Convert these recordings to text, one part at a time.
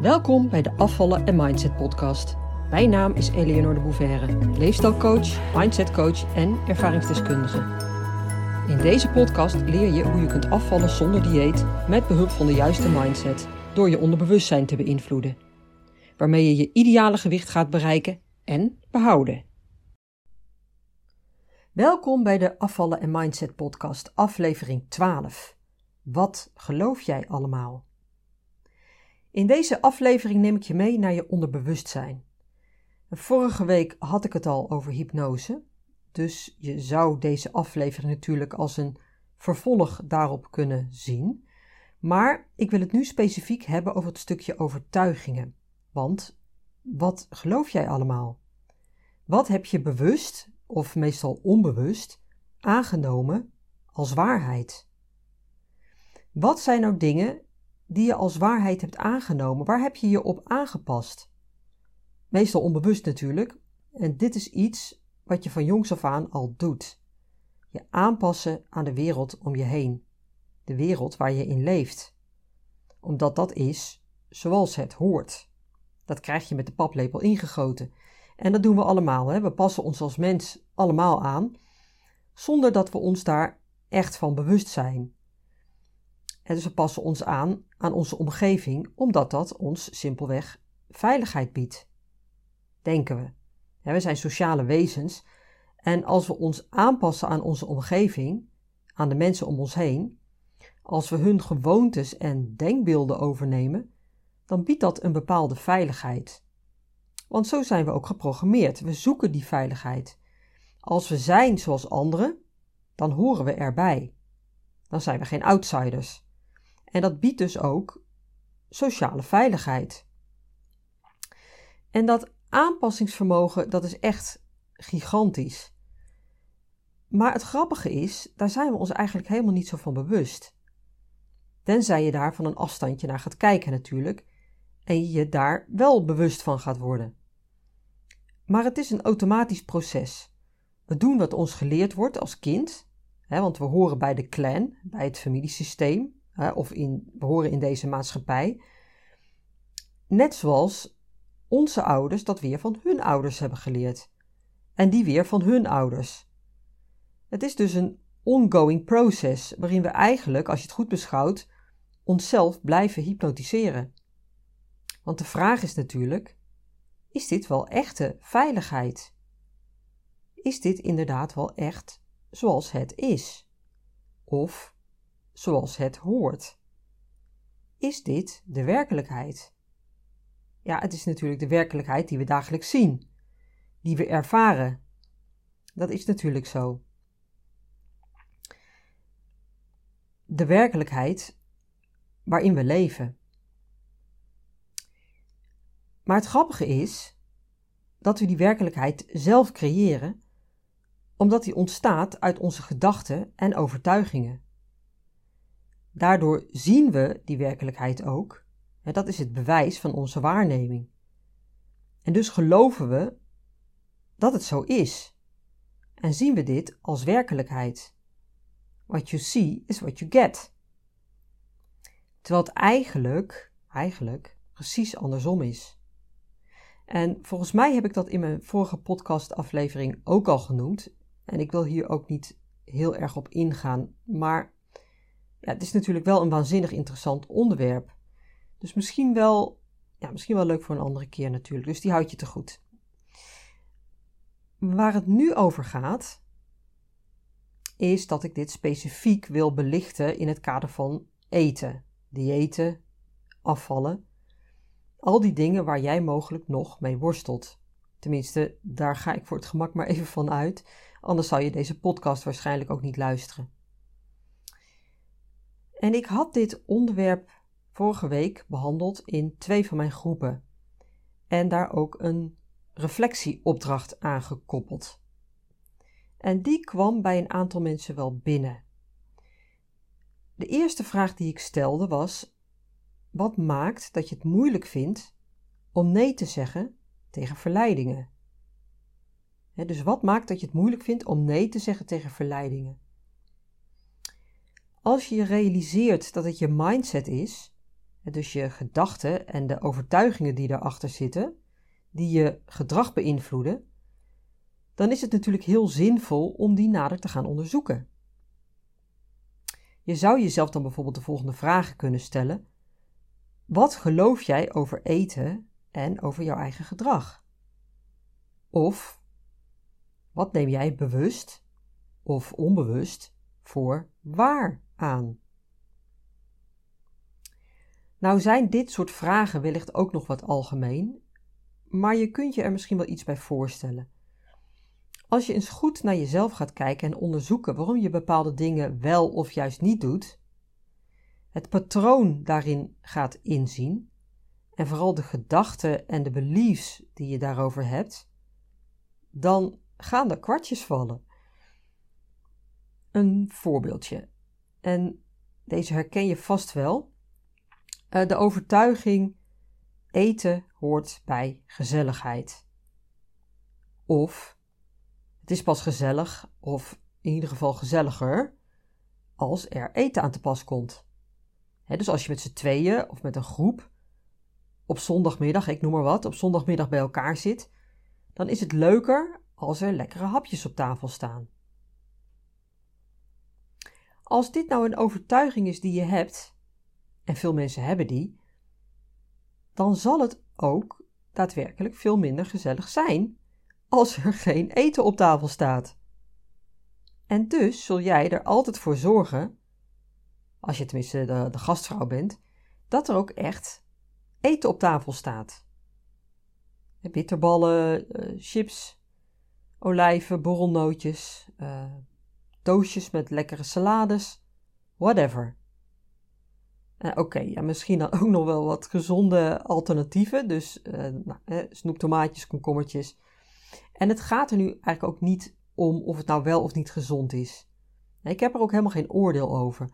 Welkom bij de Afvallen en Mindset podcast. Mijn naam is Eleonore de Bouverre, leefstijlcoach, mindsetcoach en ervaringsdeskundige. In deze podcast leer je hoe je kunt afvallen zonder dieet met behulp van de juiste mindset door je onderbewustzijn te beïnvloeden, waarmee je je ideale gewicht gaat bereiken en behouden. Welkom bij de Afvallen en Mindset podcast, aflevering 12. Wat geloof jij allemaal? In deze aflevering neem ik je mee naar je onderbewustzijn. Vorige week had ik het al over hypnose, dus je zou deze aflevering natuurlijk als een vervolg daarop kunnen zien. Maar ik wil het nu specifiek hebben over het stukje overtuigingen. Want wat geloof jij allemaal? Wat heb je bewust, of meestal onbewust, aangenomen als waarheid? Wat zijn nou dingen die je als waarheid hebt aangenomen? Waar heb je je op aangepast? Meestal onbewust natuurlijk. En dit is iets wat je van jongs af aan al doet. Je aanpassen aan de wereld om je heen. De wereld waar je in leeft. Omdat dat is zoals het hoort. Dat krijg je met de paplepel ingegoten. En dat doen we allemaal. Hè? We passen ons als mens allemaal aan, zonder dat we ons daar echt van bewust zijn. Dus we passen ons aan aan onze omgeving, omdat dat ons simpelweg veiligheid biedt. Denken we. we zijn sociale wezens en als we ons aanpassen aan onze omgeving, aan de mensen om ons heen, als we hun gewoontes en denkbeelden overnemen, dan biedt dat een bepaalde veiligheid. Want zo zijn we ook geprogrammeerd. We zoeken die veiligheid. Als we zijn zoals anderen, dan horen we erbij. Dan zijn we geen outsiders. En dat biedt dus ook sociale veiligheid. En dat aanpassingsvermogen, dat is echt gigantisch. Maar het grappige is, daar zijn we ons eigenlijk helemaal niet zo van bewust. Tenzij je daar van een afstandje naar gaat kijken natuurlijk en je daar wel bewust van gaat worden. Maar het is een automatisch proces. We doen wat ons geleerd wordt als kind, hè, want we horen bij de clan, bij het familiesysteem, of in, we horen in deze maatschappij. Net zoals onze ouders dat weer van hun ouders hebben geleerd. En die weer van hun ouders. Het is dus een ongoing process waarin we eigenlijk, als je het goed beschouwt, onszelf blijven hypnotiseren. Want de vraag is natuurlijk: is dit wel echte veiligheid? Is dit inderdaad wel echt zoals het is? Of zoals het hoort. Is dit de werkelijkheid? Ja, het is natuurlijk de werkelijkheid die we dagelijks zien, die we ervaren. Dat is natuurlijk zo. De werkelijkheid waarin we leven. Maar het grappige is dat we die werkelijkheid zelf creëren, omdat die ontstaat uit onze gedachten en overtuigingen. Daardoor zien we die werkelijkheid ook. Dat is het bewijs van onze waarneming. En dus geloven we dat het zo is. En zien we dit als werkelijkheid. What you see is what you get. Terwijl het eigenlijk, eigenlijk precies andersom is. En volgens mij heb ik dat in mijn vorige podcastaflevering ook al genoemd. En ik wil hier ook niet heel erg op ingaan. Maar ja, het is natuurlijk wel een waanzinnig interessant onderwerp. Dus misschien wel, ja, misschien wel leuk voor een andere keer natuurlijk. Dus die houd je te goed. Waar het nu over gaat, is dat ik dit specifiek wil belichten in het kader van eten, diëten, afvallen. Al die dingen waar jij mogelijk nog mee worstelt. Tenminste, daar ga ik voor het gemak maar even van uit. Anders zou je deze podcast waarschijnlijk ook niet luisteren. En ik had dit onderwerp vorige week behandeld in twee van mijn groepen. En daar ook een reflectieopdracht aan gekoppeld. En die kwam bij een aantal mensen wel binnen. De eerste vraag die ik stelde was: wat maakt dat je het moeilijk vindt om nee te zeggen tegen verleidingen? dus wat maakt dat je het moeilijk vindt om nee te zeggen tegen verleidingen? Als je realiseert dat het je mindset is, dus je gedachten en de overtuigingen die daarachter zitten, die je gedrag beïnvloeden, dan is het natuurlijk heel zinvol om die nader te gaan onderzoeken. Je zou jezelf dan bijvoorbeeld de volgende vragen kunnen stellen: Wat geloof jij over eten en over jouw eigen gedrag? Of wat neem jij bewust of onbewust voor waar Nou zijn dit soort vragen wellicht ook nog wat algemeen, maar je kunt je er misschien wel iets bij voorstellen. Als je eens goed naar jezelf gaat kijken en onderzoeken waarom je bepaalde dingen wel of juist niet doet, het patroon daarin gaat inzien en vooral de gedachten en de beliefs die je daarover hebt, dan gaan er kwartjes vallen. Een voorbeeldje. En deze herken je vast wel. Uh, de overtuiging: eten hoort bij gezelligheid. Of het is pas gezellig, of in ieder geval gezelliger, als er eten aan te pas komt. dus als je met z'n tweeën of met een groep op zondagmiddag, ik noem maar wat, op zondagmiddag bij elkaar zit, dan is het leuker als er lekkere hapjes op tafel staan. Als dit nou een overtuiging is die je hebt, en veel mensen hebben die, dan zal het ook daadwerkelijk veel minder gezellig zijn als er geen eten op tafel staat. En dus zul jij er altijd voor zorgen, als je tenminste de, gastvrouw bent, dat er ook echt eten op tafel staat. Bitterballen, uh, chips, olijven, borrelnootjes, doosjes met lekkere salades, whatever. Uh, Oké, ja, misschien dan ook nog wel wat gezonde alternatieven. Dus uh, nou, snoeptomaatjes, komkommertjes. En het gaat er nu eigenlijk ook niet om of het nou wel of niet gezond is. Ik heb er ook helemaal geen oordeel over.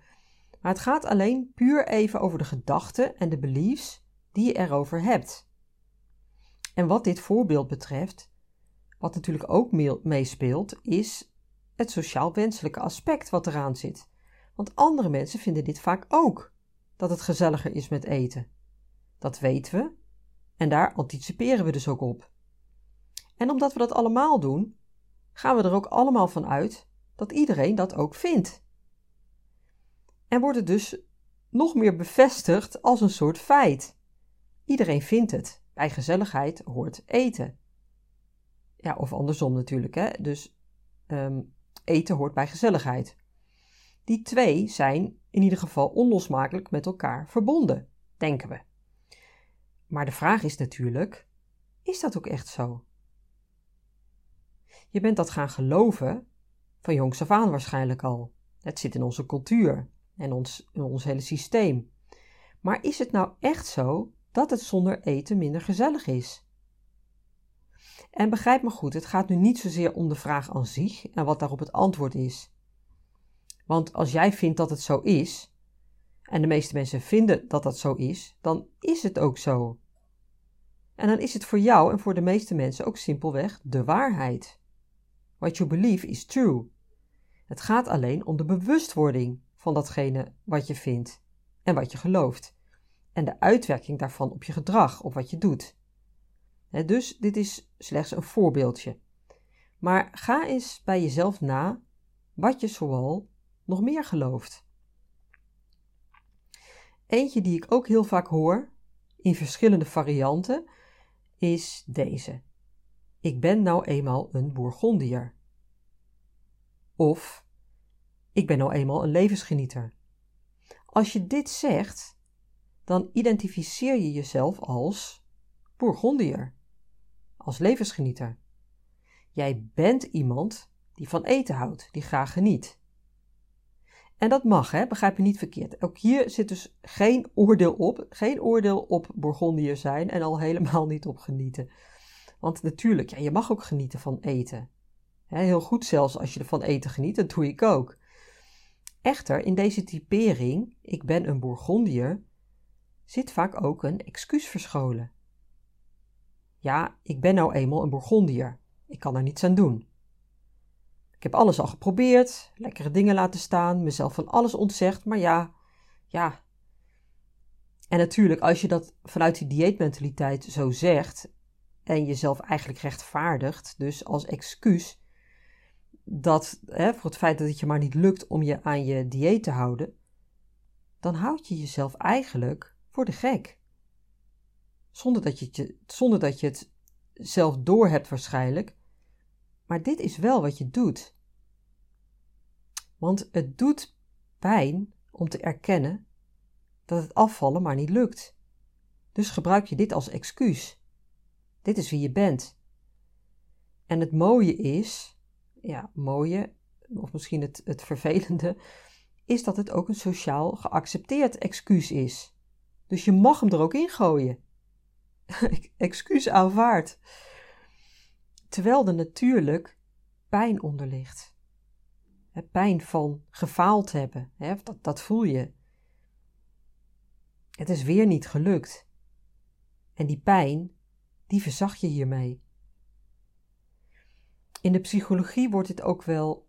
Maar het gaat alleen puur even over de gedachten en de beliefs die je erover hebt. En wat dit voorbeeld betreft, wat natuurlijk ook meespeelt, is het sociaal wenselijke aspect wat eraan zit. Want andere mensen vinden dit vaak ook, dat het gezelliger is met eten. Dat weten we en daar anticiperen we dus ook op. En omdat we dat allemaal doen, gaan we er ook allemaal van uit dat iedereen dat ook vindt. En wordt het dus nog meer bevestigd als een soort feit. Iedereen vindt het. Bij gezelligheid hoort eten. Ja, of andersom natuurlijk. Hè? Dus ehm, eten hoort bij gezelligheid. Die twee zijn in ieder geval onlosmakelijk met elkaar verbonden, denken we. Maar de vraag is natuurlijk: is dat ook echt zo? Je bent dat gaan geloven van jongs af aan waarschijnlijk al. Het zit in onze cultuur en ons, in ons hele systeem. Maar is het nou echt zo dat het zonder eten minder gezellig is? En begrijp me goed, het gaat nu niet zozeer om de vraag aan zich en wat daarop het antwoord is. Want als jij vindt dat het zo is, en de meeste mensen vinden dat dat zo is, dan is het ook zo. En dan is het voor jou en voor de meeste mensen ook simpelweg de waarheid. What you believe is true. Het gaat alleen om de bewustwording van datgene wat je vindt en wat je gelooft. En de uitwerking daarvan op je gedrag, of wat je doet. Dus dit is slechts een voorbeeldje. Maar ga eens bij jezelf na wat je zoal nog meer gelooft. Eentje die ik ook heel vaak hoor, in verschillende varianten, is deze. Ik ben nou eenmaal een Bourgondier. Of ik ben nou eenmaal een levensgenieter. Als je dit zegt, dan identificeer je jezelf als Bourgondier, als levensgenieter. Jij bent iemand die van eten houdt, die graag geniet. En dat mag, hè? begrijp je niet verkeerd. Ook hier zit dus geen oordeel op, geen oordeel op Bourgondier zijn en al helemaal niet op genieten. Want natuurlijk, ja, je mag ook genieten van eten. heel goed zelfs als je ervan eten geniet, dat doe ik ook. Echter, in deze typering, ik ben een Bourgondier, zit vaak ook een excuus verscholen. Ja, ik ben nou eenmaal een Bourgondier. Ik kan er niets aan doen. Ik heb alles al geprobeerd, lekkere dingen laten staan, mezelf van alles ontzegd, maar ja, ja. En natuurlijk, als je dat vanuit die dieetmentaliteit zo zegt en jezelf eigenlijk rechtvaardigt, dus als excuus, dat hè, voor het feit dat het je maar niet lukt om je aan je dieet te houden, dan houd je jezelf eigenlijk voor de gek. Zonder dat je, het, zonder dat je het zelf doorhebt waarschijnlijk. Maar dit is wel wat je doet. Want het doet pijn om te erkennen dat het afvallen maar niet lukt. Dus gebruik je dit als excuus. Dit is wie je bent. En het mooie is, ja, mooie, of misschien het, het vervelende, is dat het ook een sociaal geaccepteerd excuus is. Dus je mag hem er ook in gooien. excuus aanvaard. Terwijl er natuurlijk pijn onder ligt. Pijn van gefaald hebben, dat, dat voel je. Het is weer niet gelukt. En die pijn, die verzacht je hiermee. In de psychologie wordt dit ook wel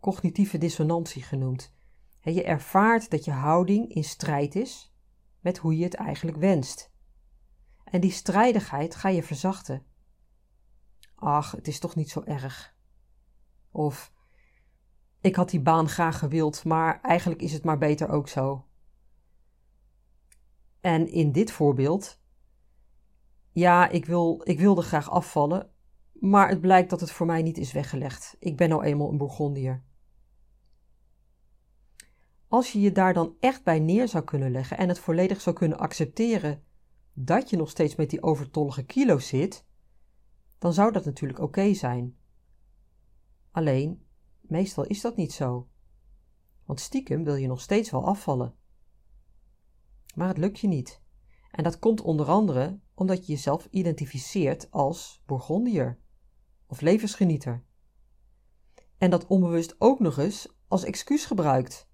cognitieve dissonantie genoemd. Je ervaart dat je houding in strijd is met hoe je het eigenlijk wenst. En die strijdigheid ga je verzachten. Ach, het is toch niet zo erg. Of ik had die baan graag gewild, maar eigenlijk is het maar beter ook zo. En in dit voorbeeld, ja, ik, wil, ik wilde graag afvallen, maar het blijkt dat het voor mij niet is weggelegd. Ik ben nou eenmaal een Bourgondier. Als je je daar dan echt bij neer zou kunnen leggen en het volledig zou kunnen accepteren dat je nog steeds met die overtollige kilo's zit, dan zou dat natuurlijk oké zijn. Alleen, meestal is dat niet zo. Want stiekem wil je nog steeds wel afvallen. Maar het lukt je niet. En dat komt onder andere omdat je jezelf identificeert als Bourgondier of levensgenieter. En dat onbewust ook nog eens als excuus gebruikt.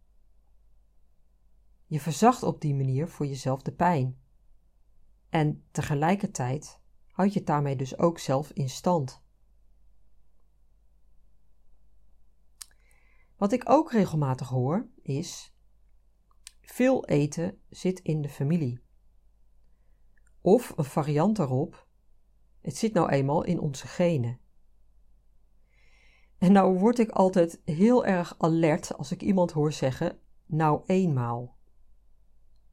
Je verzacht op die manier voor jezelf de pijn. En tegelijkertijd houd je het daarmee dus ook zelf in stand. Wat ik ook regelmatig hoor is: veel eten zit in de familie. Of een variant daarop: het zit nou eenmaal in onze genen. En nou word ik altijd heel erg alert als ik iemand hoor zeggen: nou eenmaal.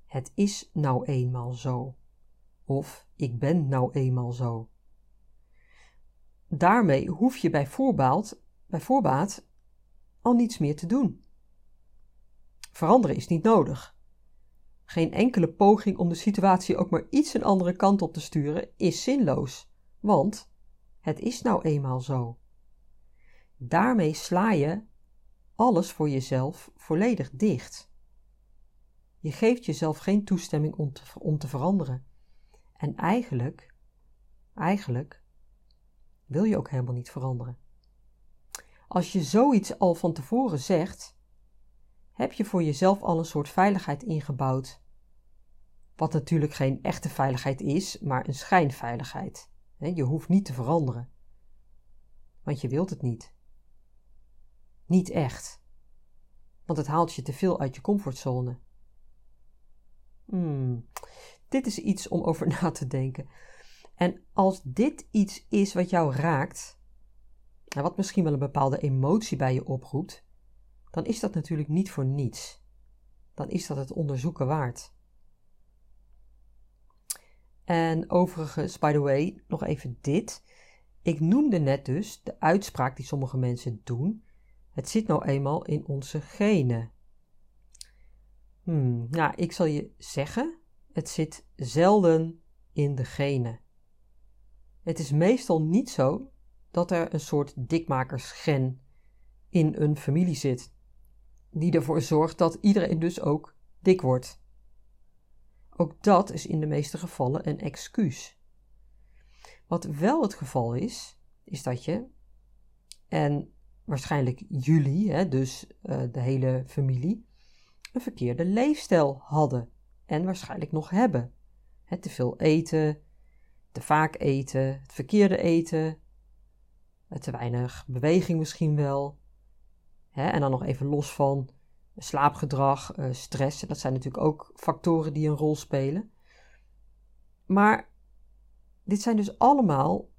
Het is nou eenmaal zo. Of ik ben nou eenmaal zo. Daarmee hoef je bij voorbaat, bij voorbaat al niets meer te doen. Veranderen is niet nodig. Geen enkele poging om de situatie ook maar iets een andere kant op te sturen is zinloos, want het is nou eenmaal zo. Daarmee sla je alles voor jezelf volledig dicht. Je geeft jezelf geen toestemming om te, om te veranderen. En eigenlijk, eigenlijk wil je ook helemaal niet veranderen. Als je zoiets al van tevoren zegt, heb je voor jezelf al een soort veiligheid ingebouwd. Wat natuurlijk geen echte veiligheid is, maar een schijnveiligheid. Je hoeft niet te veranderen. Want je wilt het niet. Niet echt. Want het haalt je te veel uit je comfortzone. Hmm, dit is iets om over na te denken. En als dit iets is wat jou raakt, nou, wat misschien wel een bepaalde emotie bij je oproept, dan is dat natuurlijk niet voor niets. Dan is dat het onderzoeken waard. En overigens, by the way, nog even dit. Ik noemde net dus de uitspraak die sommige mensen doen. Het zit nou eenmaal in onze genen. Hmm, nou, ik zal je zeggen, het zit zelden in de genen. Het is meestal niet zo dat er een soort dikmakersgen in een familie zit, die ervoor zorgt dat iedereen dus ook dik wordt. Ook dat is in de meeste gevallen een excuus. Wat wel het geval is, is dat je, en waarschijnlijk jullie, hè, dus uh, de hele familie, een verkeerde leefstijl hadden en waarschijnlijk nog hebben. He, te veel eten, te vaak eten, het verkeerde eten, te weinig beweging misschien wel. en dan nog even los van slaapgedrag, uh, stress. Dat zijn natuurlijk ook factoren die een rol spelen. Maar dit zijn dus allemaal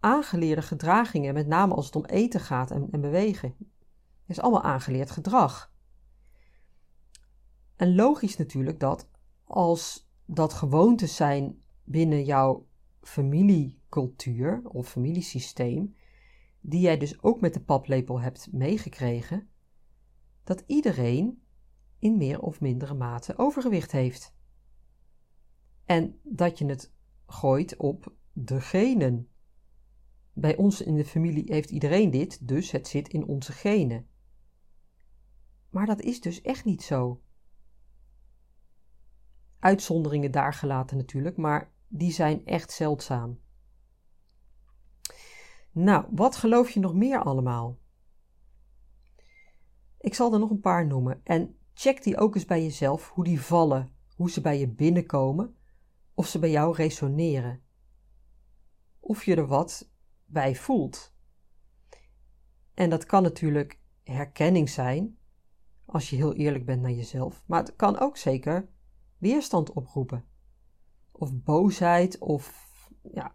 aangeleerde gedragingen, met name als het om eten gaat en, en bewegen. Het is allemaal aangeleerd gedrag. En logisch natuurlijk dat als dat gewoontes zijn binnen jouw familiecultuur of familiesysteem, die jij dus ook met de paplepel hebt meegekregen, dat iedereen in meer of mindere mate overgewicht heeft. En dat je het gooit op de genen. Bij ons in de familie heeft iedereen dit, dus het zit in onze genen. Maar dat is dus echt niet zo. Uitzonderingen daar gelaten natuurlijk, maar die zijn echt zeldzaam. Nou, wat geloof je nog meer allemaal? Ik zal er nog een paar noemen en check die ook eens bij jezelf, hoe die vallen, hoe ze bij je binnenkomen, of ze bij jou resoneren. Of je er wat bij voelt. En dat kan natuurlijk herkenning zijn, als je heel eerlijk bent naar jezelf, maar het kan ook zeker weerstand oproepen. Of boosheid, of ja,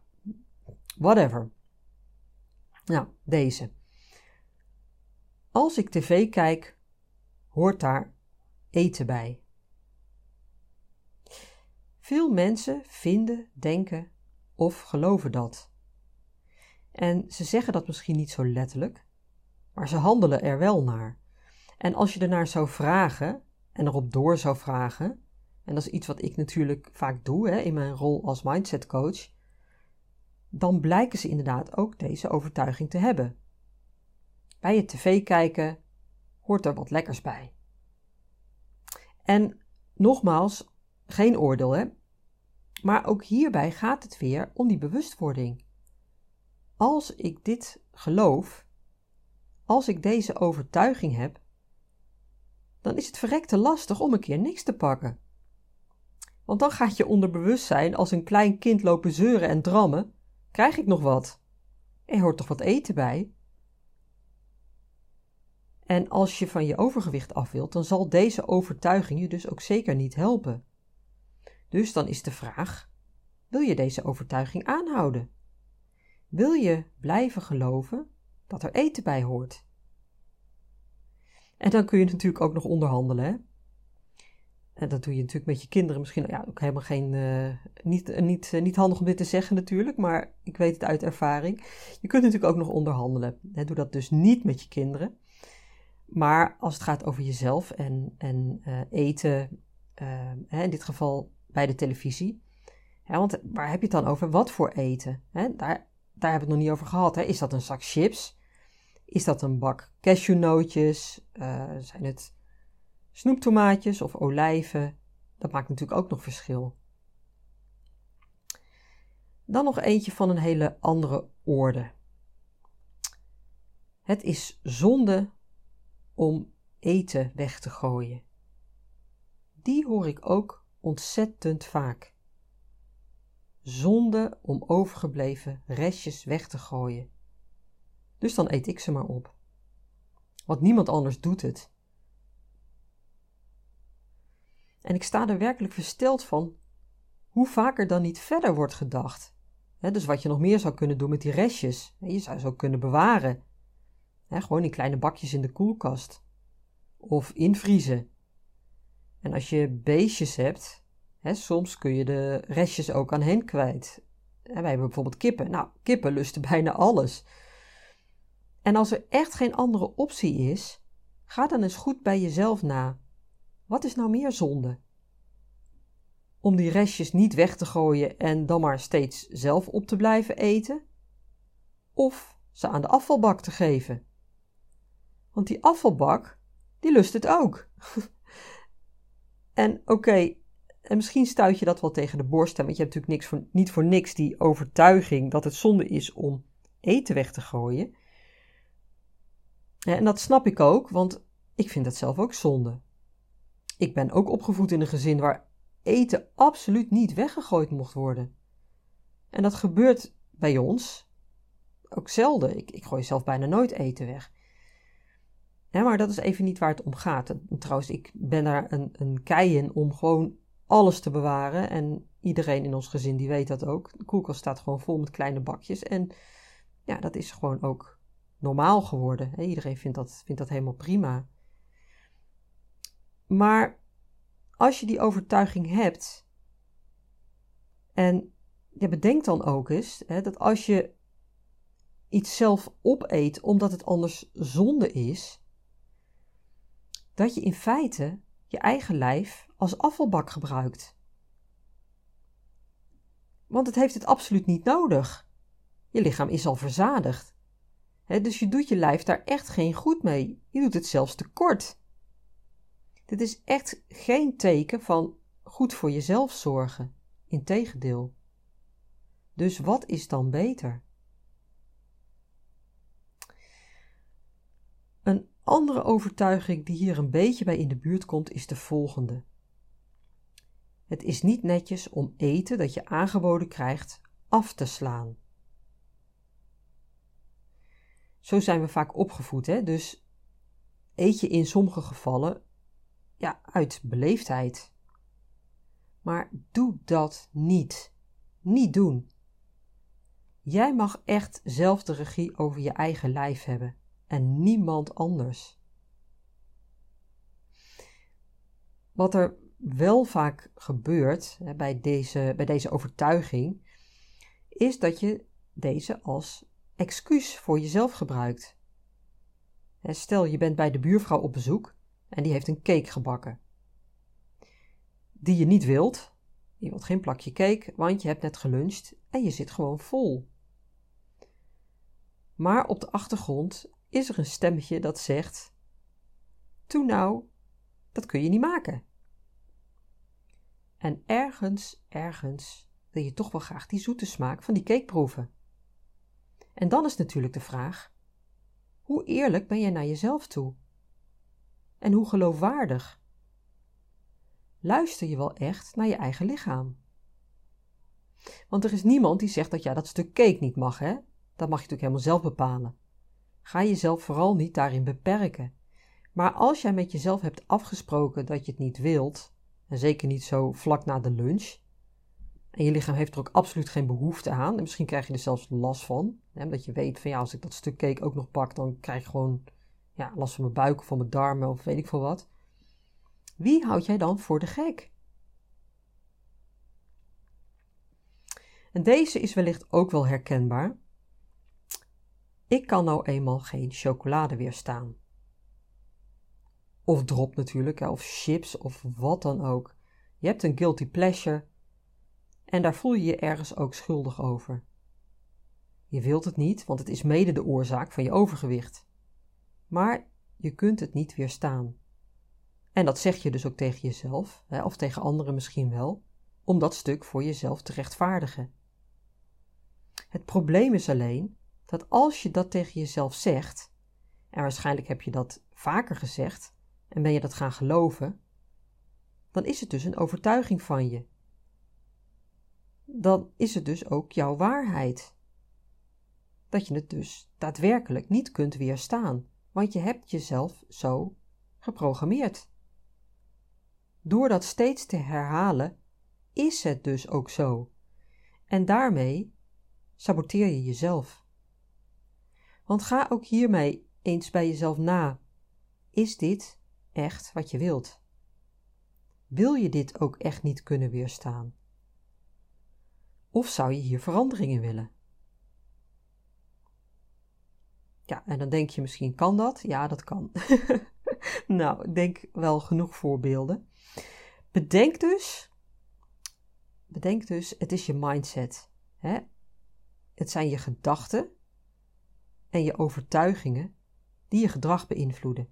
whatever. Nou, deze. Als ik tv kijk, hoort daar eten bij. Veel mensen vinden, denken of geloven dat. En ze zeggen dat misschien niet zo letterlijk, maar ze handelen er wel naar. En als je ernaar zou vragen en erop door zou vragen, en dat is iets wat ik natuurlijk vaak doe hè, in mijn rol als mindset coach, dan blijken ze inderdaad ook deze overtuiging te hebben. Bij het tv kijken hoort er wat lekkers bij. En nogmaals, geen oordeel hè. Maar ook hierbij gaat het weer om die bewustwording. Als ik dit geloof, als ik deze overtuiging heb, dan is het verrekte lastig om een keer niks te pakken. Want dan gaat je onderbewustzijn als een klein kind lopen zeuren en drammen: krijg ik nog wat? Er hoort toch wat eten bij? En als je van je overgewicht af wilt, dan zal deze overtuiging je dus ook zeker niet helpen. Dus dan is de vraag: wil je deze overtuiging aanhouden? Wil je blijven geloven dat er eten bij hoort? En dan kun je natuurlijk ook nog onderhandelen. Hè? En dat doe je natuurlijk met je kinderen misschien ja, ook helemaal geen. Uh, niet, niet, uh, niet handig om dit te zeggen natuurlijk, maar ik weet het uit ervaring. Je kunt natuurlijk ook nog onderhandelen. Doe dat dus niet met je kinderen. Maar als het gaat over jezelf en, en eten, hè, in dit geval bij de televisie. Want waar heb je het dan over? Wat voor eten? Daar, daar hebben we het nog niet over gehad. Is dat een zak chips? Is dat een bak cashewnootjes? Zijn het snoeptomaatjes of olijven? Dat maakt natuurlijk ook nog verschil. Dan nog eentje van een hele andere orde. Het is zonde om eten weg te gooien. Die hoor ik ook ontzettend vaak. Zonde om overgebleven restjes weg te gooien. Dus dan eet ik ze maar op. Want niemand anders doet het. En ik sta er werkelijk versteld van hoe vaker dan niet verder wordt gedacht. dus wat je nog meer zou kunnen doen met die restjes. je zou ze ook kunnen bewaren. gewoon in kleine bakjes in de koelkast. Of invriezen. En als je beestjes hebt, soms kun je de restjes ook aan hen kwijt. wij hebben bijvoorbeeld kippen. Nou, kippen lusten bijna alles. En als er echt geen andere optie is, ga dan eens goed bij jezelf na. Wat is nou meer zonde? Om die restjes niet weg te gooien en dan maar steeds zelf op te blijven eten? Of ze aan de afvalbak te geven? Want die afvalbak, die lust het ook. En oké, en misschien stuit je dat wel tegen de borst, want je hebt natuurlijk niks niet voor niks die overtuiging dat het zonde is om eten weg te gooien. En dat snap ik ook, want ik vind dat zelf ook zonde. Ik ben ook opgevoed in een gezin waar eten absoluut niet weggegooid mocht worden. En dat gebeurt bij ons ook zelden. Ik, gooi zelf bijna nooit eten weg. maar dat is even niet waar het om gaat. trouwens, ik ben daar een, een kei in om gewoon alles te bewaren. En iedereen in ons gezin die weet dat ook. De koelkast staat gewoon vol met kleine bakjes. En ja, dat is gewoon ook normaal geworden. Iedereen vindt dat, vindt dat helemaal prima. Maar als je die overtuiging hebt, en je bedenkt dan ook eens hè, dat als je iets zelf opeet omdat het anders zonde is, dat je in feite je eigen lijf als afvalbak gebruikt. Want het heeft het absoluut niet nodig. Je lichaam is al verzadigd. dus je doet je lijf daar echt geen goed mee. Je doet het zelfs tekort. Dit is echt geen teken van goed voor jezelf zorgen. Integendeel. Dus wat is dan beter? Een andere overtuiging die hier een beetje bij in de buurt komt is de volgende. Het is niet netjes om eten dat je aangeboden krijgt af te slaan. Zo zijn we vaak opgevoed, hè? dus eet je in sommige gevallen ja, uit beleefdheid. Maar doe dat niet. Niet doen. Jij mag echt zelf de regie over je eigen lijf hebben en niemand anders. Wat er wel vaak gebeurt bij, deze, bij deze overtuiging, is dat je deze als excuus voor jezelf gebruikt. Stel, je bent bij de buurvrouw op bezoek en die heeft een cake gebakken. Die je niet wilt. Je wilt geen plakje cake, want je hebt net geluncht en je zit gewoon vol. Maar op de achtergrond is er een stemmetje dat zegt: Toen nou, dat kun je niet maken. En ergens, ergens wil je toch wel graag die zoete smaak van die cake proeven. En dan is natuurlijk de vraag: hoe eerlijk ben jij naar jezelf toe? En hoe geloofwaardig? Luister je wel echt naar je eigen lichaam? Want er is niemand die zegt dat jij dat stuk cake niet mag, hè? Dat mag je natuurlijk helemaal zelf bepalen. Ga jezelf vooral niet daarin beperken. Maar als jij met jezelf hebt afgesproken dat je het niet wilt, en zeker niet zo vlak na de lunch, en je lichaam heeft er ook absoluut geen behoefte aan, en misschien krijg je er zelfs last van, hè, omdat je weet van ja, als ik dat stuk cake ook nog pak, dan krijg ik gewoon ja, last van mijn buik of van mijn darmen of weet ik veel wat. Wie houd jij dan voor de gek? En deze is wellicht ook wel herkenbaar. Ik kan nou eenmaal geen chocolade weerstaan. Of drop natuurlijk, of chips of wat dan ook. Je hebt een guilty pleasure en daar voel je je ergens ook schuldig over. Je wilt het niet, want het is mede de oorzaak van je overgewicht. Maar je kunt het niet weerstaan. En dat zeg je dus ook tegen jezelf, of tegen anderen misschien wel, om dat stuk voor jezelf te rechtvaardigen. Het probleem is alleen dat als je dat tegen jezelf zegt, en waarschijnlijk heb je dat vaker gezegd en ben je dat gaan geloven, dan is het dus een overtuiging van je. Dan is het dus ook jouw waarheid. Dat je het dus daadwerkelijk niet kunt weerstaan, want je hebt jezelf zo geprogrammeerd. Door dat steeds te herhalen, is het dus ook zo. En daarmee saboteer je jezelf. Want ga ook hiermee eens bij jezelf na. Is dit echt wat je wilt? Wil je dit ook echt niet kunnen weerstaan? Of zou je hier verandering in willen? Ja, en dan denk je misschien, kan dat? Ja, dat kan. nou, ik denk wel genoeg voorbeelden. Bedenk dus, bedenk dus, het is je mindset. Hè? Het zijn je gedachten en je overtuigingen die je gedrag beïnvloeden.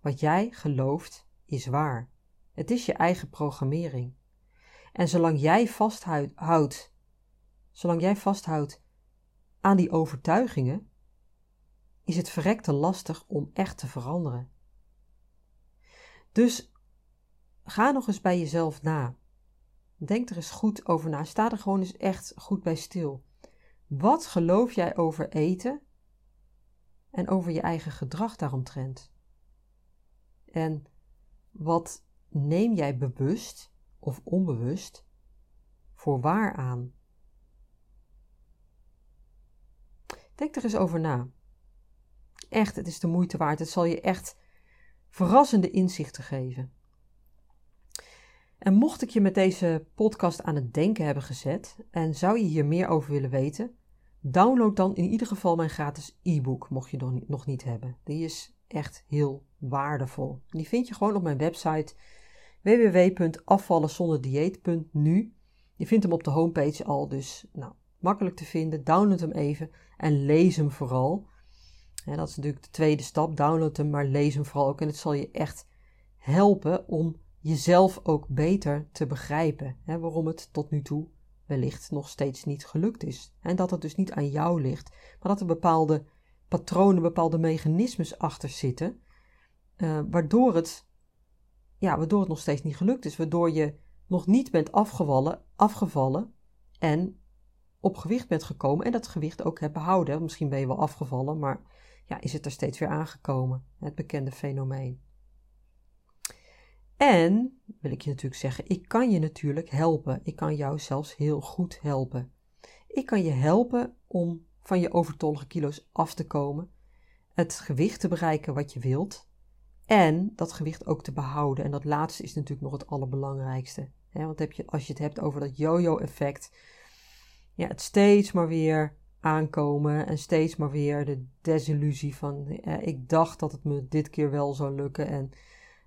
Wat jij gelooft is waar. Het is je eigen programmering. En zolang jij vasthoudt, zolang jij vasthoudt aan die overtuigingen, is het verrekte lastig om echt te veranderen. Dus ga nog eens bij jezelf na. Denk er eens goed over na. Sta er gewoon eens echt goed bij stil. Wat geloof jij over eten en over je eigen gedrag daaromtrent? En wat neem jij bewust of onbewust voor waar aan? Denk er eens over na. Echt, het is de moeite waard. Het zal je echt verrassende inzichten geven. En mocht ik je met deze podcast aan het denken hebben gezet en zou je hier meer over willen weten, download dan in ieder geval mijn gratis e-book, mocht je nog nog niet hebben. Die is echt heel waardevol. Die vind je gewoon op mijn website www.afvallenzonderdieet.nu. Je vindt hem op de homepage al, dus nou, makkelijk te vinden. Download hem even en lees hem vooral. Dat is natuurlijk de tweede stap. Download hem, maar lees hem vooral ook. En het zal je echt helpen om jezelf ook beter te begrijpen. Hè, waarom het tot nu toe wellicht nog steeds niet gelukt is. En dat het dus niet aan jou ligt, maar dat er bepaalde patronen, bepaalde mechanismes achter zitten, uh, waardoor, het, ja, waardoor het nog steeds niet gelukt is. Waardoor je nog niet bent afgevallen, afgevallen en op gewicht bent gekomen en dat gewicht ook hebt behouden. Misschien ben je wel afgevallen, maar ja, is het er steeds weer aangekomen, het bekende fenomeen. En, wil ik je natuurlijk zeggen, ik kan je natuurlijk helpen. Ik kan jou zelfs heel goed helpen. Ik kan je helpen om van je overtollige kilo's af te komen, het gewicht te bereiken wat je wilt en dat gewicht ook te behouden. En dat laatste is natuurlijk nog het allerbelangrijkste. want heb je, als je het hebt over dat yo-yo-effect, ja, het steeds maar weer aankomen en steeds maar weer de desillusie van eh, ik dacht dat het me dit keer wel zou lukken en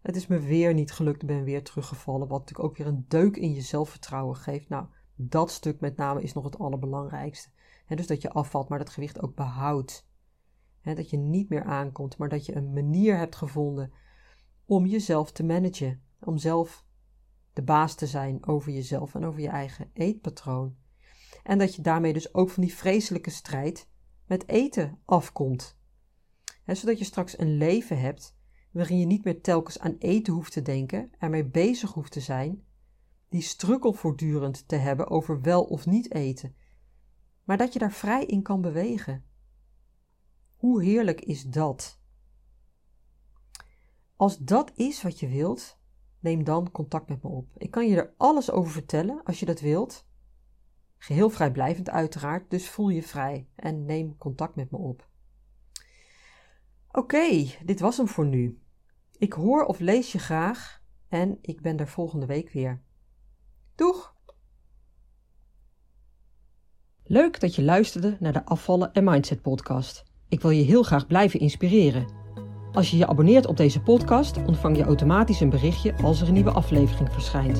het is me weer niet gelukt, ik ben weer teruggevallen, wat natuurlijk ook weer een deuk in je zelfvertrouwen geeft. Nou, dat stuk met name is nog het allerbelangrijkste. dus dat je afvalt, maar dat gewicht ook behoudt. dat je niet meer aankomt, maar dat je een manier hebt gevonden om jezelf te managen. Om zelf de baas te zijn over jezelf en over je eigen eetpatroon. En dat je daarmee dus ook van die vreselijke strijd met eten afkomt. zodat je straks een leven hebt waarin je niet meer telkens aan eten hoeft te denken, ermee bezig hoeft te zijn, die strukkel voortdurend te hebben over wel of niet eten, maar dat je daar vrij in kan bewegen. Hoe heerlijk is dat? Als dat is wat je wilt, neem dan contact met me op. Ik kan je er alles over vertellen als je dat wilt. Geheel vrijblijvend uiteraard, dus voel je vrij en neem contact met me op. Oké, dit was hem voor nu. Ik hoor of lees je graag en ik ben er volgende week weer. Doeg! Leuk dat je luisterde naar de Afvallen en Mindset podcast. Ik wil je heel graag blijven inspireren. Als je je abonneert op deze podcast, ontvang je automatisch een berichtje als er een nieuwe aflevering verschijnt.